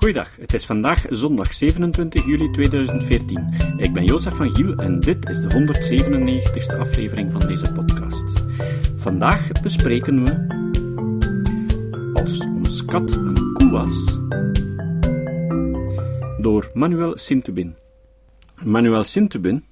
Goeiedag, het is vandaag zondag 27 juli 2014. Ik ben Jozef van Giel en dit is de 197ste aflevering van deze podcast. Vandaag bespreken we Als ons kat een koe was door Manuel Sintubin. Manuel Sintubin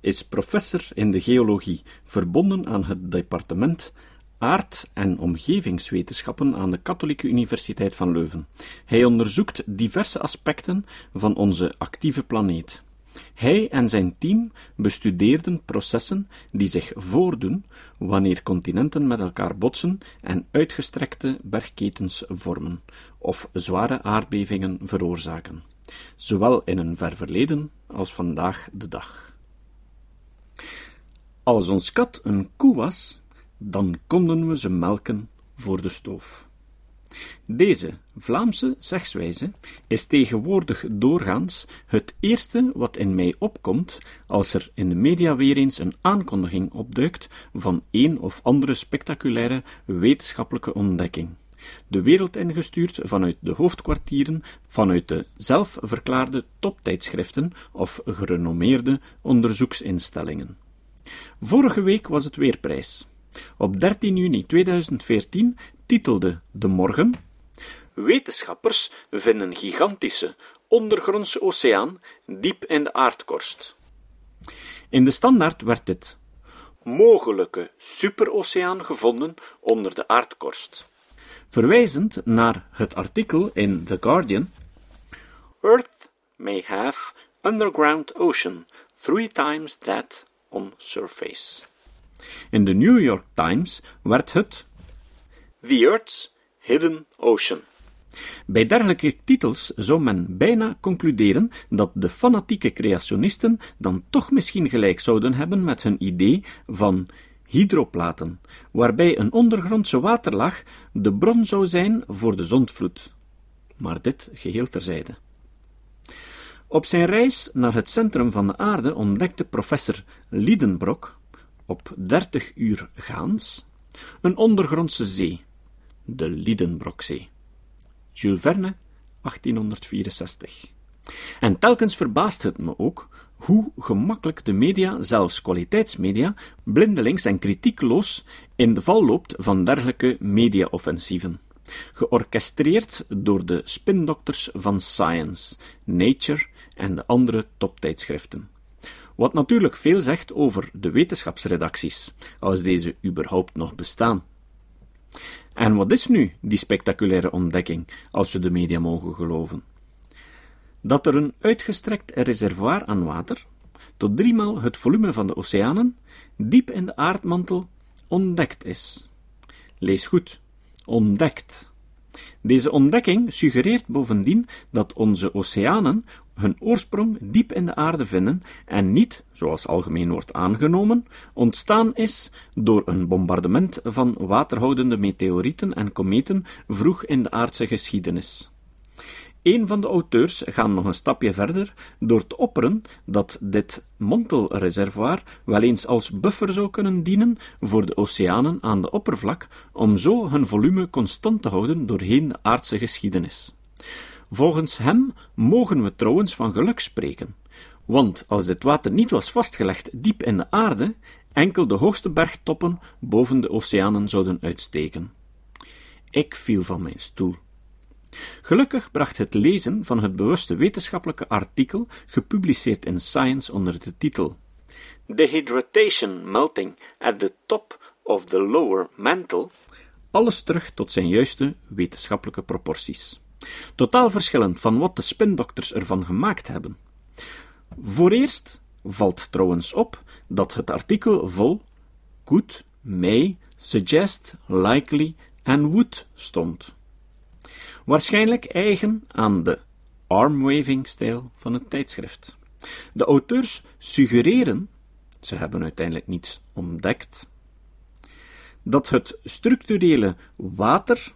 is professor in de geologie, verbonden aan het departement aard- en omgevingswetenschappen aan de Katholieke Universiteit van Leuven. Hij onderzoekt diverse aspecten van onze actieve planeet. Hij en zijn team bestudeerden processen die zich voordoen wanneer continenten met elkaar botsen en uitgestrekte bergketens vormen, of zware aardbevingen veroorzaken, zowel in een ver verleden als vandaag de dag. Als ons kat een koe was, dan konden we ze melken voor de stoof. Deze Vlaamse zegswijze is tegenwoordig doorgaans het eerste wat in mij opkomt als er in de media weer eens een aankondiging opduikt van een of andere spectaculaire wetenschappelijke ontdekking. De wereld ingestuurd vanuit de hoofdkwartieren, vanuit de zelfverklaarde toptijdschriften of gerenommeerde onderzoeksinstellingen. Vorige week was het weerprijs. Op 13 juni 2014 titelde De Morgen Wetenschappers vinden gigantische ondergrondse oceaan diep in de aardkorst. In de standaard werd dit mogelijke superoceaan gevonden onder de aardkorst, verwijzend naar het artikel in The Guardian Earth may have underground ocean three times that on surface. In de New York Times werd het The Earth's Hidden Ocean. Bij dergelijke titels zou men bijna concluderen dat de fanatieke creationisten dan toch misschien gelijk zouden hebben met hun idee van hydroplaten, waarbij een ondergrondse waterlaag de bron zou zijn voor de zondvloed. Maar dit geheel terzijde. Op zijn reis naar het centrum van de aarde ontdekte professor Liedenbrock op 30 uur gaans een ondergrondse zee, de Liedenbrockzee. Jules Verne, 1864. En telkens verbaast het me ook hoe gemakkelijk de media, zelfs kwaliteitsmedia, blindelings en kritiekloos in de val loopt van dergelijke mediaoffensieven. Georchestreerd door de spindokters van Science, Nature en de andere toptijdschriften. Wat natuurlijk veel zegt over de wetenschapsredacties, als deze überhaupt nog bestaan. En wat is nu die spectaculaire ontdekking, als we de media mogen geloven? Dat er een uitgestrekt reservoir aan water, tot driemaal het volume van de oceanen, diep in de aardmantel ontdekt is. Lees goed, ontdekt. Deze ontdekking suggereert bovendien dat onze oceanen hun oorsprong diep in de aarde vinden en niet, zoals algemeen wordt aangenomen, ontstaan is door een bombardement van waterhoudende meteorieten en kometen vroeg in de aardse geschiedenis. Een van de auteurs gaat nog een stapje verder door te opperen dat dit mantelreservoir wel eens als buffer zou kunnen dienen voor de oceanen aan de oppervlak, om zo hun volume constant te houden doorheen de aardse geschiedenis. Volgens hem mogen we trouwens van geluk spreken, want als dit water niet was vastgelegd diep in de aarde, enkel de hoogste bergtoppen boven de oceanen zouden uitsteken. Ik viel van mijn stoel. Gelukkig bracht het lezen van het bewuste wetenschappelijke artikel, gepubliceerd in Science onder de titel Dehydratation melting at the top of the lower mantle, alles terug tot zijn juiste wetenschappelijke proporties. Totaal verschillend van wat de spindokters ervan gemaakt hebben. Voor eerst valt trouwens op dat het artikel vol could, may, suggest, likely en would stond. Waarschijnlijk eigen aan de armwaving-stijl van het tijdschrift. De auteurs suggereren, ze hebben uiteindelijk niets ontdekt, dat het structurele water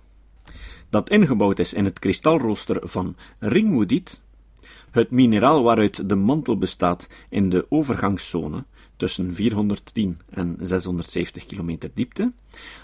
dat ingebouwd is in het kristalrooster van ringwoodiet, het mineraal waaruit de mantel bestaat in de overgangszone tussen 410 en 670 kilometer diepte,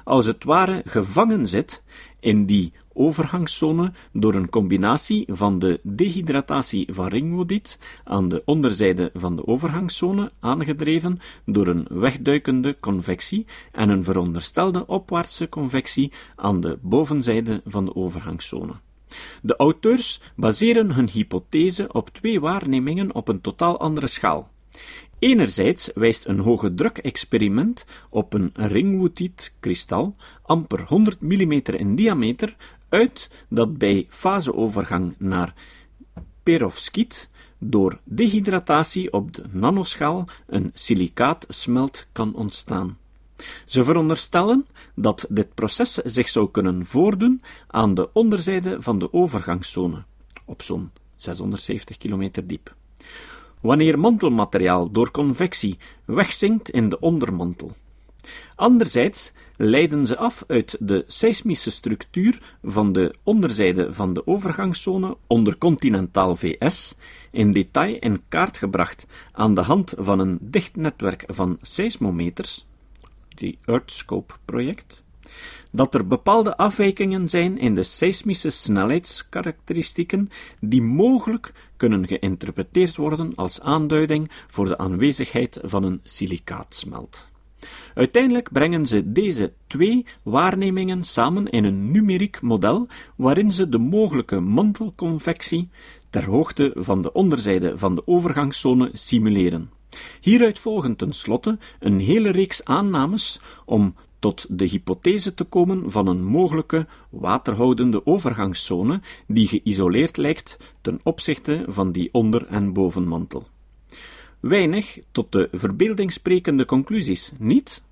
als het ware gevangen zit in die overgangszone door een combinatie van de dehydratatie van ringwoodiet aan de onderzijde van de overgangszone, aangedreven door een wegduikende convectie en een veronderstelde opwaartse convectie aan de bovenzijde van de overgangszone. De auteurs baseren hun hypothese op twee waarnemingen op een totaal andere schaal. Enerzijds wijst een hoge druk-experiment op een ringwoodiet-kristal, amper 100 mm in diameter, uit dat bij faseovergang naar perovskiet door dehydratatie op de nanoschaal een silicaatsmelt kan ontstaan. Ze veronderstellen dat dit proces zich zou kunnen voordoen aan de onderzijde van de overgangszone, op zo'n 670 kilometer diep. Wanneer mantelmateriaal door convectie wegzinkt in de ondermantel. Anderzijds leiden ze af uit de seismische structuur van de onderzijde van de overgangszone onder continentaal VS, in detail in kaart gebracht aan de hand van een dicht netwerk van seismometers, die Earthscope-project, dat er bepaalde afwijkingen zijn in de seismische snelheidskarakteristieken die mogelijk kunnen geïnterpreteerd worden als aanduiding voor de aanwezigheid van een silicaatsmelt. Uiteindelijk brengen ze deze twee waarnemingen samen in een numeriek model waarin ze de mogelijke mantelconvectie ter hoogte van de onderzijde van de overgangszone simuleren. Hieruit volgen tenslotte een hele reeks aannames om tot de hypothese te komen van een mogelijke waterhoudende overgangszone die geïsoleerd lijkt ten opzichte van die onder- en bovenmantel. Weinig tot de verbeelding sprekende conclusies, niet?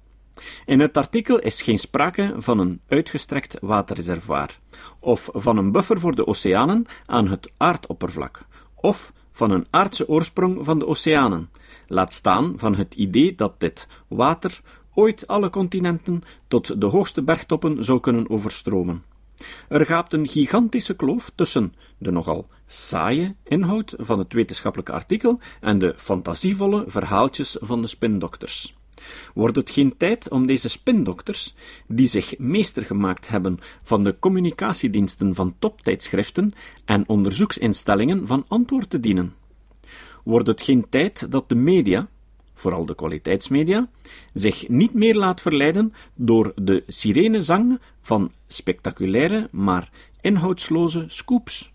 In het artikel is geen sprake van een uitgestrekt waterreservoir, of van een buffer voor de oceanen aan het aardoppervlak, of van een aardse oorsprong van de oceanen, laat staan van het idee dat dit water ooit alle continenten tot de hoogste bergtoppen zou kunnen overstromen. Er gaapt een gigantische kloof tussen de nogal saaie inhoud van het wetenschappelijke artikel en de fantasievolle verhaaltjes van de spindokters. Wordt het geen tijd om deze spindokters, die zich meester gemaakt hebben van de communicatiediensten van toptijdschriften en onderzoeksinstellingen, van antwoord te dienen? Wordt het geen tijd dat de media, vooral de kwaliteitsmedia, zich niet meer laat verleiden door de sirenezang van spectaculaire, maar inhoudsloze scoops?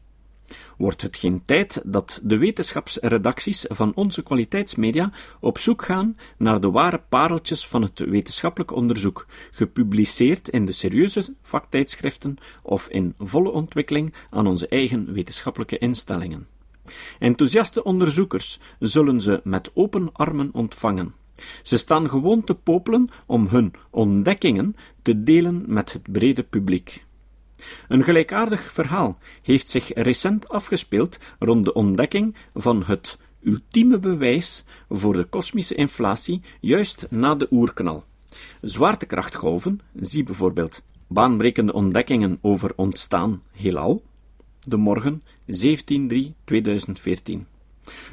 Wordt het geen tijd dat de wetenschapsredacties van onze kwaliteitsmedia op zoek gaan naar de ware pareltjes van het wetenschappelijk onderzoek, gepubliceerd in de serieuze vaktijdschriften of in volle ontwikkeling aan onze eigen wetenschappelijke instellingen? Enthousiaste onderzoekers zullen ze met open armen ontvangen. Ze staan gewoon te popelen om hun ontdekkingen te delen met het brede publiek. Een gelijkaardig verhaal heeft zich recent afgespeeld rond de ontdekking van het ultieme bewijs voor de kosmische inflatie juist na de oerknal. Zwaartekrachtgolven, zie bijvoorbeeld baanbrekende ontdekkingen over ontstaan heelal, de morgen 17-3-2014.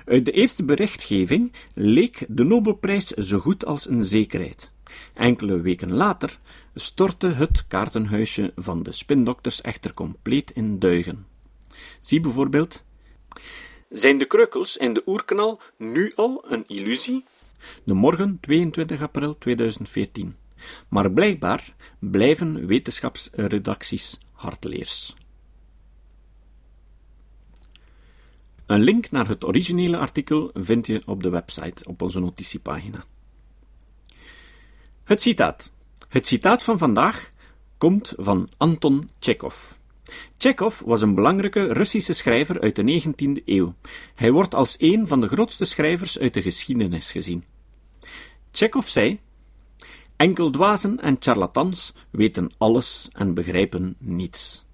Uit de eerste berichtgeving leek de Nobelprijs zo goed als een zekerheid. Enkele weken later stortte het kaartenhuisje van de spindokters echter compleet in duigen. Zie bijvoorbeeld: Zijn de kreukels in de oerknal nu al een illusie? De morgen 22 april 2014. Maar blijkbaar blijven wetenschapsredacties hardleers. Een link naar het originele artikel vind je op de website op onze notitiepagina. Het citaat. Het citaat van vandaag komt van Anton Chekhov. Chekhov was een belangrijke Russische schrijver uit de 19e eeuw. Hij wordt als een van de grootste schrijvers uit de geschiedenis gezien. Chekhov zei: Enkel dwazen en charlatans weten alles en begrijpen niets.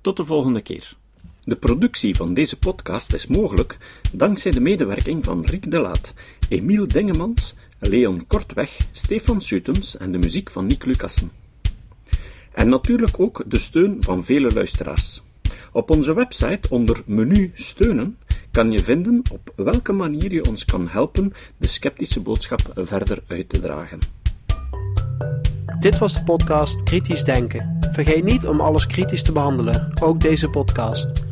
Tot de volgende keer. De productie van deze podcast is mogelijk dankzij de medewerking van Rick de Laat, Emiel Dengemans, Leon Kortweg, Stefan Sutens en de muziek van Nick Lucassen. En natuurlijk ook de steun van vele luisteraars. Op onze website onder menu steunen kan je vinden op welke manier je ons kan helpen de sceptische boodschap verder uit te dragen. Dit was de podcast Kritisch Denken. Vergeet niet om alles kritisch te behandelen, ook deze podcast.